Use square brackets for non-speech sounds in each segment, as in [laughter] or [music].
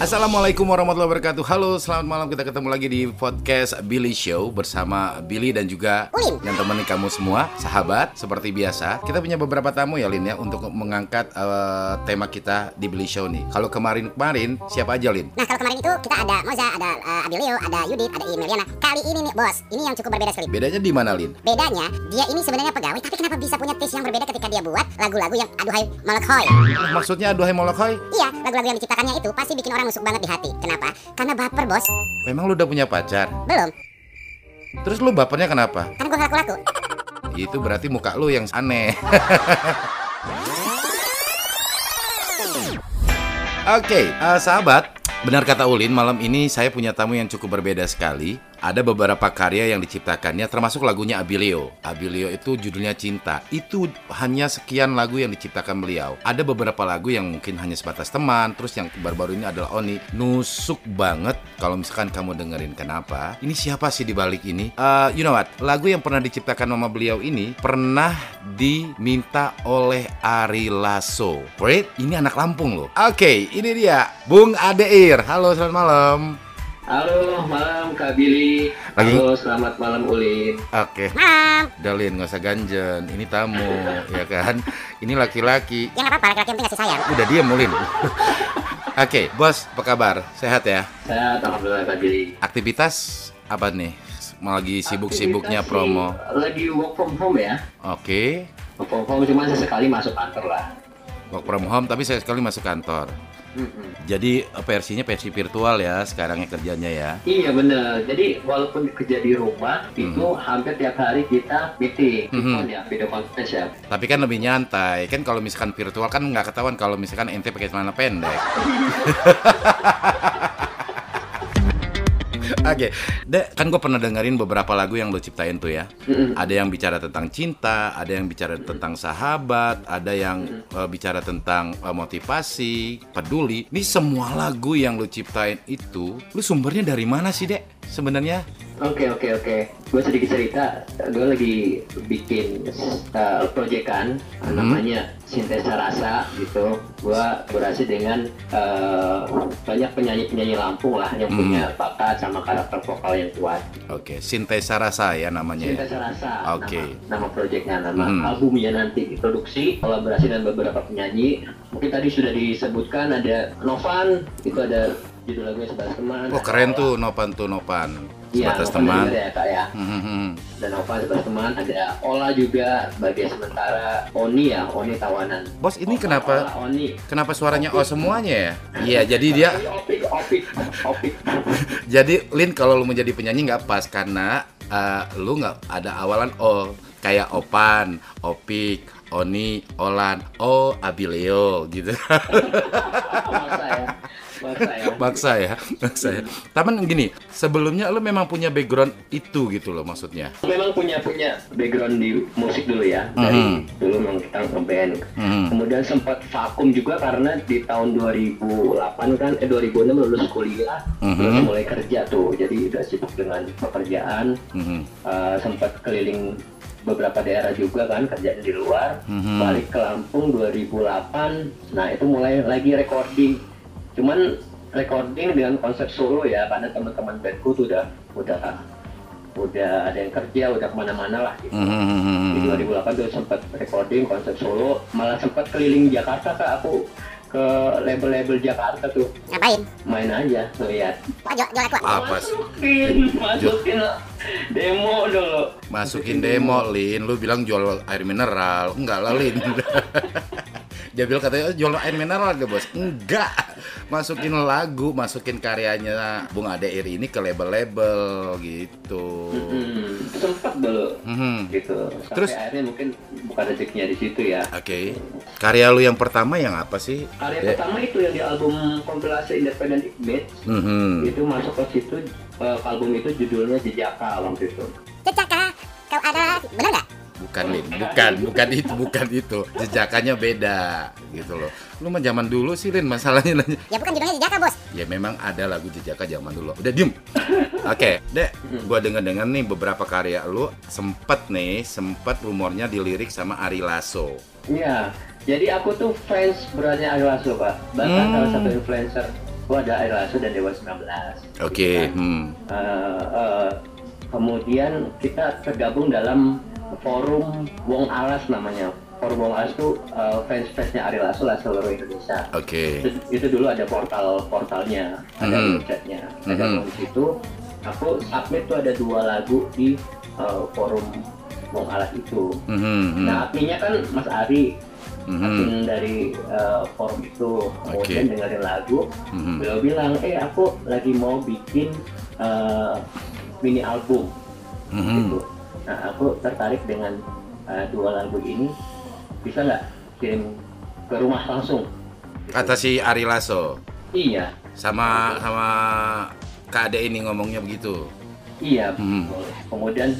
Assalamualaikum warahmatullahi wabarakatuh Halo selamat malam kita ketemu lagi di podcast Billy Show Bersama Billy dan juga Ulin. Yang temani kamu semua Sahabat seperti biasa Kita punya beberapa tamu ya Lin ya Untuk mengangkat eh, tema kita di Billy Show nih Kalau kemarin-kemarin siapa aja Lin? Nah kalau kemarin itu kita ada Moza, ada uh, Abilio, ada Yudit, ada Imeliana. Kali ini nih bos, ini yang cukup berbeda sekali. Bedanya di mana Lin? Bedanya, dia ini sebenarnya pegawai, tapi kenapa bisa punya taste yang berbeda ketika dia buat lagu-lagu yang aduhai molekhoy. Maksudnya aduhai molokhoi? Iya, lagu-lagu yang diciptakannya itu pasti bikin orang nusuk banget di hati. Kenapa? Karena baper bos. Memang lu udah punya pacar? Belum, Terus lu bapernya kenapa? karena gue laku-laku. Itu berarti muka lu yang aneh [laughs] Oke, eh, sahabat, benar kata Ulin, malam ini saya punya tamu yang cukup berbeda sekali. Ada beberapa karya yang diciptakannya, termasuk lagunya Abilio. Abilio itu judulnya Cinta. Itu hanya sekian lagu yang diciptakan beliau. Ada beberapa lagu yang mungkin hanya sebatas teman. Terus yang baru-baru ini adalah Oni. Nusuk banget kalau misalkan kamu dengerin. Kenapa? Ini siapa sih di balik ini? Eh, you know what? Lagu yang pernah diciptakan sama beliau ini pernah diminta oleh Ari Lasso. Wait, ini anak Lampung loh. Oke, ini dia. Bung Adeir. Halo, selamat malam. Halo, malam Kak Billy. Lagi- Halo, selamat malam Ulin. Oke. Malam. Dalin, nggak usah ganjen. Ini tamu, ya kan? Ini laki-laki. Ya nggak apa-apa, laki-laki yang penting ngasih sayang. Udah diam, Mulin. Oke, bos, apa kabar? Sehat ya? Sehat, Alhamdulillah Kak Billy. Aktivitas apa nih? Lagi sibuk-sibuknya promo. Lagi work from home ya. Oke, Work from home cuma sesekali masuk kantor lah. Work from home, tapi saya sekali masuk kantor. Mm-mm. Jadi eh, versinya versi virtual ya, sekarang kerjanya ya. Iya bener. Jadi walaupun kerja di rumah itu hampir tiap hari kita meeting, Mhm. Telepon ya, video conference ya. Tapi kan lebih nyantai. Kan kalau misalkan virtual kan nggak ketahuan kalau misalkan ente pakai celana pendek. [laughs] Oke, Dek, kan gue pernah dengerin beberapa lagu yang lo ciptain tuh ya. Ada yang bicara tentang cinta, ada yang bicara tentang sahabat, ada yang eh, bicara tentang eh, motivasi, peduli. Ini semua lagu yang lo ciptain itu, lu sumbernya dari mana sih, Dek? Sebenarnya? Oke oke oke. Gue sedikit cerita. Gue lagi bikin uh, proyekan Hmm. namanya Sintesa Rasa gitu. Gue berhasil dengan uh, banyak penyanyi-penyanyi Lampung lah yang Hmm. punya bakat sama karakter vokal yang kuat. Oke, Sintesa Rasa ya namanya. ya? Sintesa Rasa. Oke. Nama, nama proyeknya, nama Hmm. albumnya nanti diproduksi kolaborasi dengan beberapa penyanyi. Mungkin tadi sudah disebutkan ada Novan, itu ada judul lagunya sebatas teman. Oh keren tuh Nopan tuh Nopan. Iya, Sebatas teman. ya kak ya. Hmm, hmm, hmm. dan Nova sebagai teman ada Ola juga sebagai sementara Oni ya Oni tawanan Bos ini Opa, kenapa Ola, Oni kenapa suaranya oh semuanya ya? Iya jadi dia Opik Opik Opik [laughs] jadi Lin kalau lu menjadi penyanyi nggak pas karena eh, lu nggak ada awalan O kayak Opan, Opik, Oni, Olan, O, Abileo gitu. [laughs] masa ya ya Maksa ya, maksa ya. Tapi gini, sebelumnya lu memang punya background itu gitu loh maksudnya. memang punya punya background di musik dulu ya dari Mhm. dulu memang kita ngeband Hmm. kemudian sempat vakum juga karena di tahun 2008 kan eh 2006 lulus kuliah Mhm. terus mulai kerja tuh jadi udah sibuk dengan pekerjaan Hmm. Uh, sempat keliling beberapa daerah juga kan kerjaan di luar Mhm. balik ke Lampung 2008 nah itu mulai lagi recording cuman recording dengan konsep solo ya karena teman-teman bandku tuh udah udah udah ada yang kerja udah ke mana-mana lah gitu Hmm. di 2008 tuh sempat recording konsep solo malah sempat keliling Jakarta kak aku ke label-label Jakarta tuh Ngapain? main aja jual, jual aku. Apa sih? masukin masukin demo dulu Masukin demo, Lin. Lu bilang jual air mineral. Enggak lah, Lin. [laughs] Dia bilang katanya "Oh, jual air mineral deh, Bos. Enggak. Masukin lagu, masukin karyanya Bung Adeir ini ke label-label gitu. Hmm, sempat dulu Mhm. gitu. Sampai Terus? akhirnya mungkin bukan rezekinya di situ ya. Oke. Karya lu yang pertama yang apa sih? Karya Dek? pertama itu yang di album kompilasi Independent Image Mhm. itu masuk ke situ eh, album itu judulnya Jejaka waktu itu. Cecaka, kau ada, bener nggak? Bukan, Lin. Bukan, bukan [laughs] itu, bukan itu. Jejakannya beda gitu loh. Lu mah zaman dulu sih, Lin, masalahnya nanya. Ya bukan judulnya Cecaka bos. Ya memang ada lagu jejaka zaman dulu. Udah diem. Oke, Dek, gua denger-denger nih beberapa karya lu sempet nih, sempet rumornya dilirik sama Ari Lasso. Iya. Jadi aku tuh fans beratnya Ari Lasso, Pak. Bahkan Hmm. salah satu influencer aku ada Ari Lasso dan Dewa 19 Oke, hmm. Eh, eh, kemudian kita tergabung dalam forum Wong Alas namanya forum Wong Alas itu eh, fans-fansnya Ari Lasso lah seluruh Indonesia Oke. itu, itu dulu ada portal portalnya ada Mhm. websitenya Mhm. ada di situ aku submit tuh ada dua lagu di eh, forum Wong Alas itu Mhm, mhm, nah adminnya kan Mas Ari mhm, admin dari eh, forum itu kemudian Oke. dengerin lagu mhm. beliau bilang eh aku lagi mau bikin eh, mini album Mhm. gitu nah aku tertarik dengan eh, dua lagu ini bisa nggak kirim ke rumah langsung Kata si Ari Lasso iya sama sama Ade ini ngomongnya begitu. iya Hmm. boleh. kemudian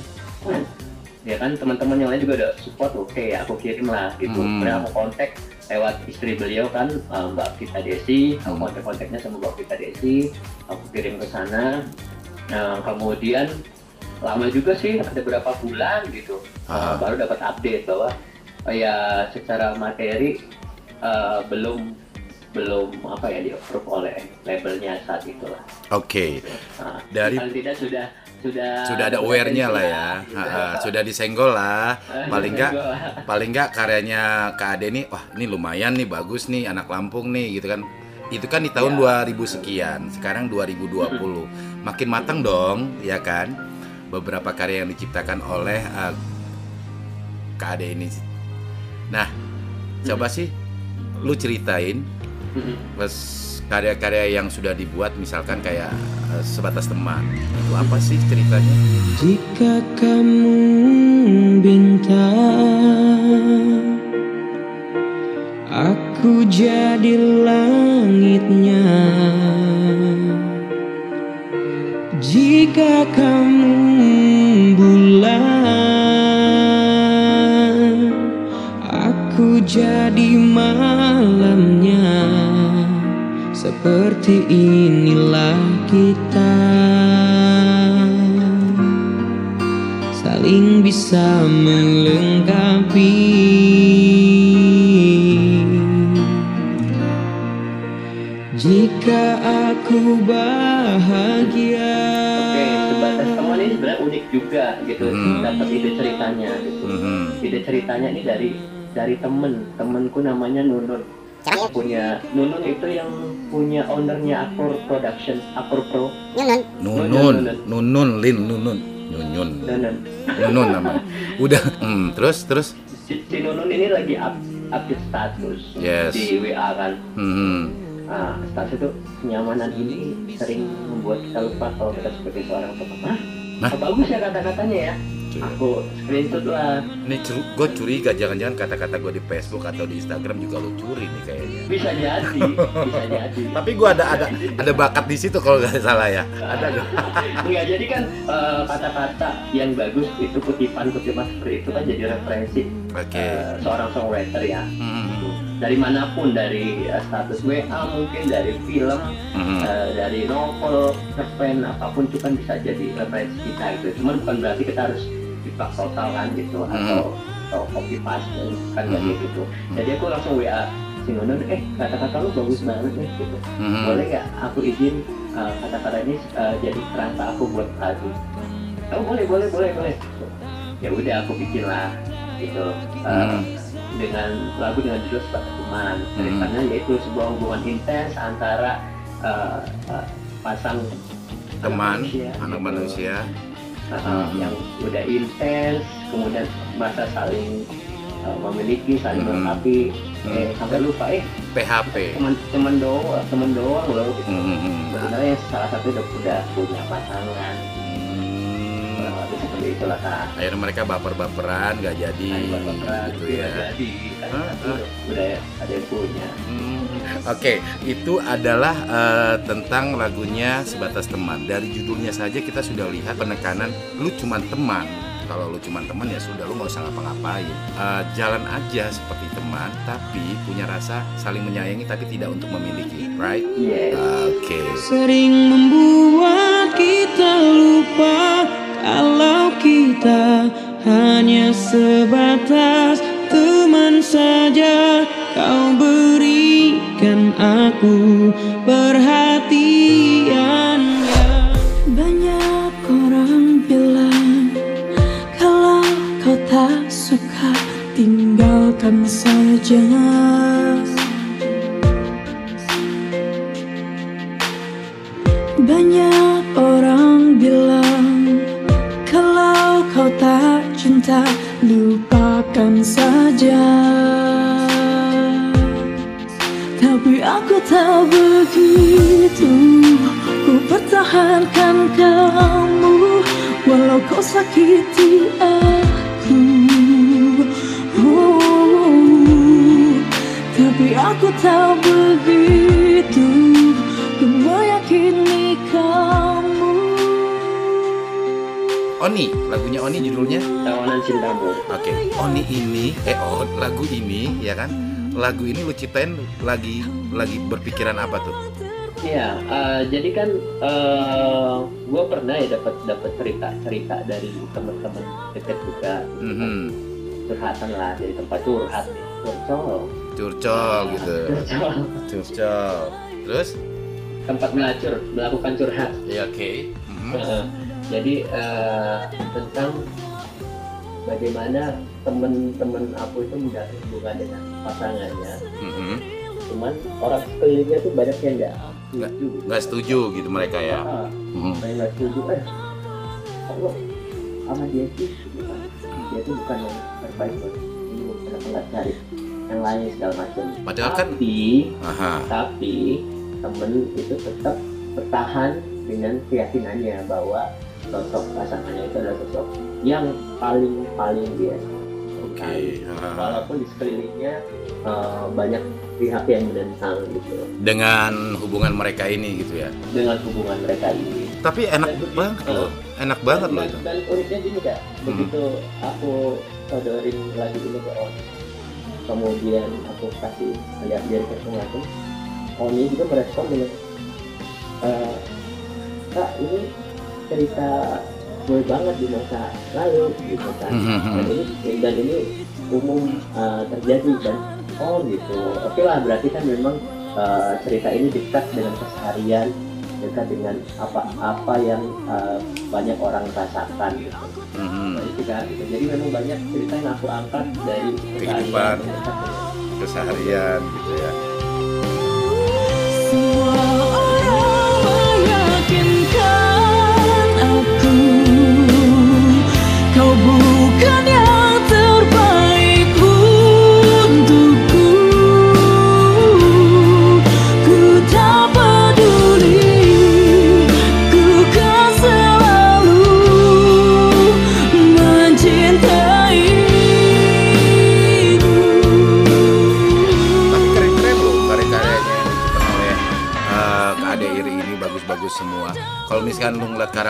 ya kan teman-teman yang lain juga udah support oke aku kirim lah gitu Hmm. kemudian aku kontak lewat istri beliau kan eh, Mbak Vita Desi aku Hmm. kontak-kontaknya sama Mbak Vita Desi aku kirim ke sana nah kemudian lama juga sih ada beberapa bulan gitu Ah. Eh, baru dapat update bahwa oh ya secara materi eh, belum belum apa ya di approve oleh labelnya saat itulah Oke. Nah, Dari- tidak sudah sudah Sudah ada aware-nya lah ya. Gitu. Ha, ha, Sudah disenggol lah. Paling enggak paling enggak karyanya Kak Ade nih, wah ini lumayan nih, bagus nih, anak Lampung nih gitu kan. Itu kan di tahun 2000 sekian, sekarang 2020. Makin matang dong, ya kan? Beberapa karya yang diciptakan oleh eh, Kak Ade ini. Nah, coba sih lu ceritain Mhm. pas karya-karya yang sudah dibuat misalkan kayak eh, sebatas teman. Itu apa sih ceritanya? Jika kamu bintang Aku jadi langitnya Jika kamu Jadi malamnya Seperti inilah kita saling bisa melengkapi jika aku bahagia Oke, sebatas teman ini sebenarnya unik juga gitu Hmm. dapat ide ceritanya gitu. Mhm. Ide ceritanya ini dari dari temen temenku namanya Nunun Siapa? punya Nunun itu yang punya ownernya Akor Production Akor Pro Nyunun. Nunun, Nunun, Lin, Nunun, Nyunyun, Nunun Nunun namanya. Udah, hmm, terus, terus, si, si Nunun ini lagi up update status Yes. di WA kan hmm, Nah, status itu kenyamanan ini sering membuat kita lupa kalau kita sebagai seorang teman. Hah? Hah? Bagus ya kata-katanya ya. Coba. Aku screenshot lah. ini gue curiga jangan-jangan kata-kata gue di Facebook atau di Instagram juga lu curi nih kayaknya. Bisa jadi, bisa jadi. [laughs] Tapi gue ada ada ada bakat di situ kalau nggak salah ya. Ada nggak? [laughs] Enggak jadi kan eh, kata-kata yang bagus itu kutipan-kutipan seperti itu kan jadi referensi Oke. eh, seorang songwriter ya. Hmm, Dari mana pun, dari eh, status WA mungkin, dari film, hmm, eh, dari novel, cerpen, apa pun itu kan bisa jadi referensi kita gitu. Cuman bukan berarti kita harus dipak total kan gitu atau atau copy paste kan nggak Hmm. gitu. Jadi aku langsung WA si Nunun, eh kata-kata lu bagus banget nih gitu. hmm. Boleh nggak aku izin eh, kata-kata ini eh, jadi kerangka aku buat lagu? Oh boleh boleh boleh boleh. Ya udah aku bikin lah gitu. Eh, Hmm. dengan lagu dengan judul sebatas teman ceritanya yaitu sebuah hubungan intens antara eh, eh, pasang Teman, manusia, anak gitu. manusia. Uh, yang udah intens kemudian masa saling uh, memiliki saling Hmm. melengkapi Hmm. eh sampai lupa eh PHP. teman teman doang teman doang loh. Hmm, hmm, hmm. sebenarnya salah satu udah, udah punya pasangan. Kak Akhirnya mereka baper-baperan, nggak jadi, Nah, bapak-bapak gitu itu ya. udah jadi kan Ah, satu ah. udah, udah ada yang punya Hmm, Oke, itu adalah eh, tentang lagunya sebatas teman. Dari judulnya saja kita sudah lihat penekanan lu cuman teman. Kalau lu cuman teman ya sudah lu nggak usah ngapa-ngapain. Eh, jalan aja seperti teman, tapi punya rasa saling menyayangi tapi tidak untuk memiliki, right? yes Oke. sering membuat kita lupa kalau kita hanya sebatas teman saja. Kau berikan aku perhatiannya Banyak orang bilang Kalau kau tak suka tinggalkan saja Tapi aku tak begitu Ku meyakini kamu Oni, lagunya Oni judulnya Tawanan cintamu. Oke, Oni ini, eh oh lagu ini ya kan? Lagu ini lu ciptain lagi lagi berpikiran apa tuh? Iya, eh, jadi kan gue pernah ya dapat dapat cerita cerita dari teman-teman dekat juga, Mhm. curhatan lah dari tempat curhat nih, curcol, Curcol gitu. curcol. Terus? tempat melacur, melakukan curhat. Ya oke. Mhm. Heeh. Jadi eh, tentang bagaimana teman-teman aku itu menjalin hubungan dengan pasangannya, Mhm. cuman orang sekelilingnya tuh banyak yang nggak setuju. Nggak setuju gitu mereka ya. Mhm. saya nggak setuju eh kalau sama dia sih dia tuh bukan yang terbaik buat ini bukan nggak cari yang lain segala macam Padahal kan- tapi Aha. tapi temen itu tetap bertahan dengan keyakinannya bahwa sosok pasangannya itu adalah sosok yang paling paling dia. Aha. walaupun di sekelilingnya eh, banyak pihak yang menentang gitu Dengan hubungan mereka ini gitu ya. dengan hubungan mereka ini Tapi enak banget loh. Enak banget loh dan, itu. dan uniknya gini kak Hmm. begitu aku sodorin lagu ini ke On kemudian aku kasih lihat dia ke langsung Oni juga merespon dengan "Eh, kak ini cerita gue banget di masa lalu gitu kan Hmm, dan ini dan ini umum eh, terjadi dan oh gitu. Oke lah berarti kan memang eh, cerita ini dekat dengan keseharian dekat dengan apa apa yang eh, banyak orang rasakan gitu Mhm. Nah, itu kan gitu. jadi memang banyak cerita yang aku angkat dari Kehidupan. Keseharian gitu ya. Semua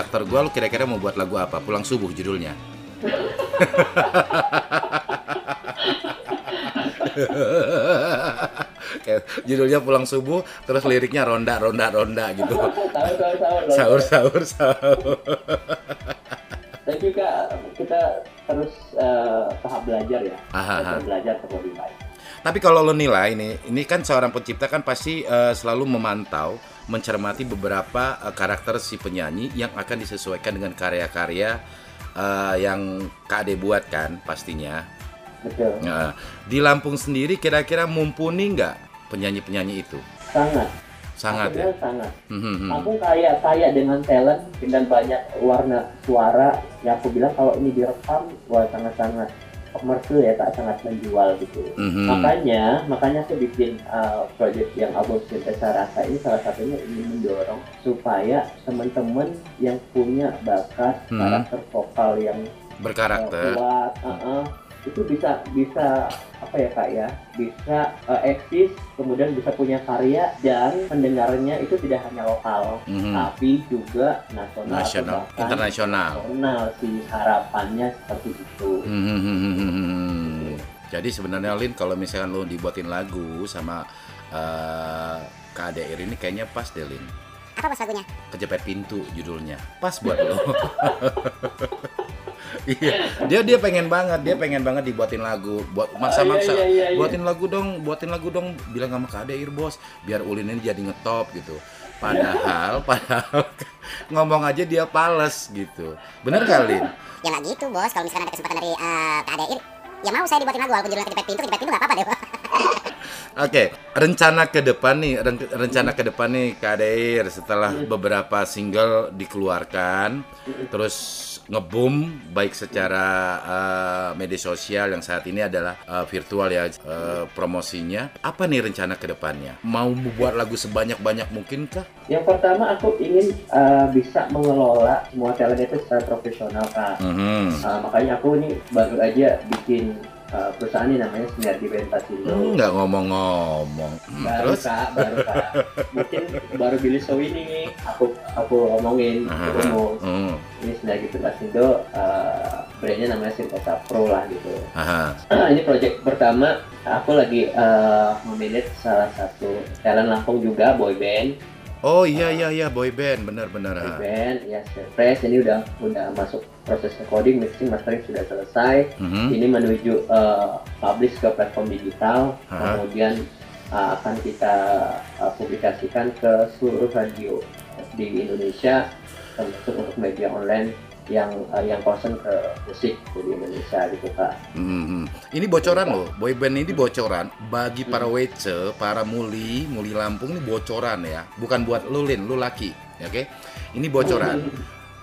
karakter gua, lu kira-kira mau buat lagu apa? Pulang subuh judulnya. Kayak judulnya pulang subuh, terus liriknya ronda, ronda, ronda gitu. Sahur, sahur, sahur. dan juga kita terus eh, tahap belajar ya Aha, belajar untuk lebih baik Tapi kalau lo nilai ini, ini kan seorang pencipta kan pasti eh, selalu memantau, mencermati beberapa eh, karakter si penyanyi yang akan disesuaikan dengan karya-karya eh, yang Ade buat kan pastinya. betul Nah, di Lampung sendiri kira-kira mumpuni nggak penyanyi-penyanyi itu? sangat Sangat ya. Sebenarnya sangat Hmm, hmm, hmm. aku kaya kaya dengan talent dengan banyak warna suara yang aku bilang kalau ini direkam wah sangat sangat komersil ya tak sangat menjual gitu Mhm. makanya makanya aku bikin uh, project yang album Cinta Rasa ini salah satunya ingin mendorong supaya teman-teman yang punya bakat Hmm. karakter vokal yang uh, Berkarakter. kuat uh-uh, itu bisa bisa apa ya kak ya bisa uh, eksis kemudian bisa punya karya dan pendengarnya itu tidak hanya lokal Mhm. tapi juga nasional, Nasional, internasional. nasional sih harapannya seperti itu Hmm, hmm, hmm, hmm, hmm, hmm. Jadi sebenarnya Lin kalau misalkan lo dibuatin lagu sama eh Kak Ade Iri ini kayaknya pas deh Lin. Apa bos lagunya? Kejepit pintu judulnya. Pas buat lo. [laughs] Iya, dia dia pengen banget, dia pengen banget dibuatin lagu, buat maksa-maksa, iya, iya, iya, iya. buatin lagu dong, buatin lagu dong, bilang sama Kak Adeir bos, biar Ulin ini jadi ngetop gitu. Padahal, [laughs] padahal ngomong aja dia pales gitu. Bener kali? Ya nggak gitu bos. Kalau misalkan ada kesempatan dari uh, Kak ya mau saya dibuatin lagu walaupun judulnya kejepit pintu, kejepit pintu nggak apa-apa deh. [laughs] Oke, rencana ke depan nih, ren- rencana ke depan nih Kak Adeir setelah beberapa single dikeluarkan, terus ngeboom baik secara uh, media sosial yang saat ini adalah uh, virtual ya uh, promosinya. Apa nih rencana ke depannya? Mau membuat lagu sebanyak-banyak mungkin kah? Yang pertama aku ingin uh, bisa mengelola semua talent itu secara profesional kak. Mhm. Uh, makanya aku ini baru aja bikin uh, perusahaan ini namanya Sinergi Bentasindo. Hmm, Nggak ngomong-ngomong. Hmm, baru terus? kak, baru kak. [laughs] Mungkin baru Billy Show ini aku aku omongin Aha, ketemu. hmm, Ini Sinergi Bentasindo, uh, brandnya namanya Sintesa Pro lah gitu. aha. [clears throat] ini project pertama aku lagi uh, memanage salah satu talent Lampung juga boy band Oh iya iya iya boy band. Bener-bener. boy band ya surprise ini udah udah masuk proses recording. Mixing mastering sudah selesai. Mhm. ini menuju uh, publish ke platform digital. Kemudian uh, akan kita uh, publikasikan ke seluruh radio di Indonesia termasuk untuk media online yang uh, yang concern ke musik di Indonesia gitu kak Mhm. Ini bocoran loh, boyband ini bocoran bagi para wece, para muli, muli Lampung ini bocoran ya, bukan buat lu Lin, lu laki, ya, oke? Ini bocoran.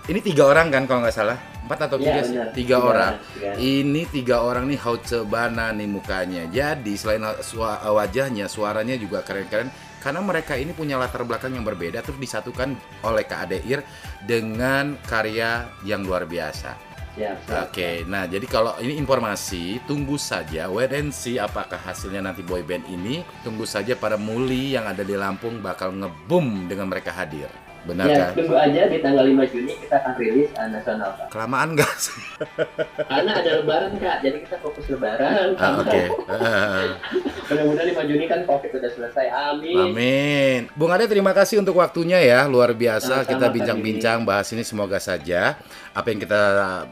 Ini tiga orang kan kalau nggak salah, empat atau Iya, tiga sih? benar. Tiga Tiga orang. tiga. Ini tiga orang nih Hautebana nih mukanya. Jadi selain sua- wajahnya, suaranya juga keren-keren. Karena mereka ini punya latar belakang yang berbeda, terus disatukan oleh Kak Adeir dengan karya yang luar biasa. Siap. Oke, nah jadi kalau ini informasi, tunggu saja wait and see apakah hasilnya nanti boyband ini. Tunggu saja para muli yang ada di Lampung bakal ngeboom dengan mereka hadir. Benar Ya, kan? tunggu aja di tanggal 5 Juni kita akan rilis uh, nasional Kak. Kelamaan nggak sih? [laughs] Karena ada lebaran Kak, jadi kita fokus lebaran. Ah, Oke. Eh, [laughs] Mudah-mudahan 5 Juni kan Covid udah selesai. Amin. Amin. Bung Ade terima kasih untuk waktunya ya, luar biasa. Sama-sama, kita bincang-bincang bahas ini semoga saja apa yang kita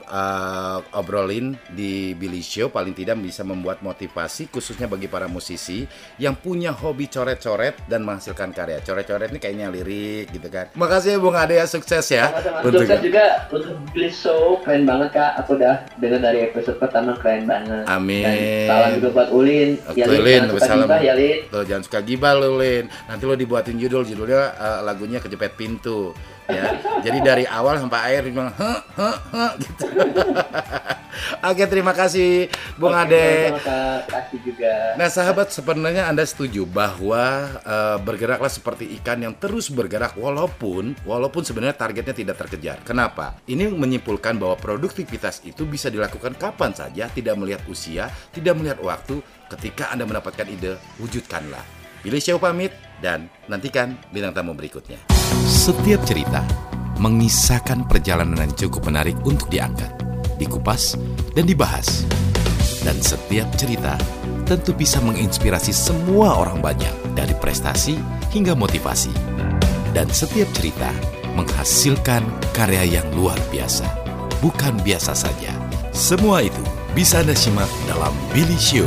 uh, obrolin di Billy Show paling tidak bisa membuat motivasi khususnya bagi para musisi yang punya hobi coret-coret dan menghasilkan karya. Coret-coret ini kayaknya lirik gitu kan. Makasih ya Bung Ade ya, sukses ya. Sama-sama. Untuk- Sukses juga untuk Billy Show, keren banget Kak. Aku udah dengar dari episode pertama keren banget. Amin. Dan salam juga buat Ulin. Oke, Ya, Lin, Lin, jangan suka gibah ya Lin. Tuh jangan suka gibah lu Lin. Nanti lo dibuatin judul, judulnya uh, lagunya kejepit pintu. Ya, jadi dari awal sampai akhir dia bilang heh heh heh gitu. [laughs] Oke, terima kasih Bung Oke, Ade. Kak. Kasih juga. Nah, sahabat, sebenarnya Anda setuju bahwa uh, bergeraklah seperti ikan yang terus bergerak walaupun walaupun sebenarnya targetnya tidak terkejar. Kenapa? Ini menyimpulkan bahwa produktivitas itu bisa dilakukan kapan saja, tidak melihat usia, tidak melihat waktu. Ketika Anda mendapatkan ide, wujudkanlah. Pilih Show pamit dan nantikan bintang tamu berikutnya. Setiap cerita mengisahkan perjalanan yang cukup menarik untuk diangkat, dikupas, dan dibahas. Dan setiap cerita tentu bisa menginspirasi semua orang banyak dari prestasi hingga motivasi. Dan setiap cerita menghasilkan karya yang luar biasa. Bukan biasa saja. Semua itu bisa Anda simak dalam Billy Show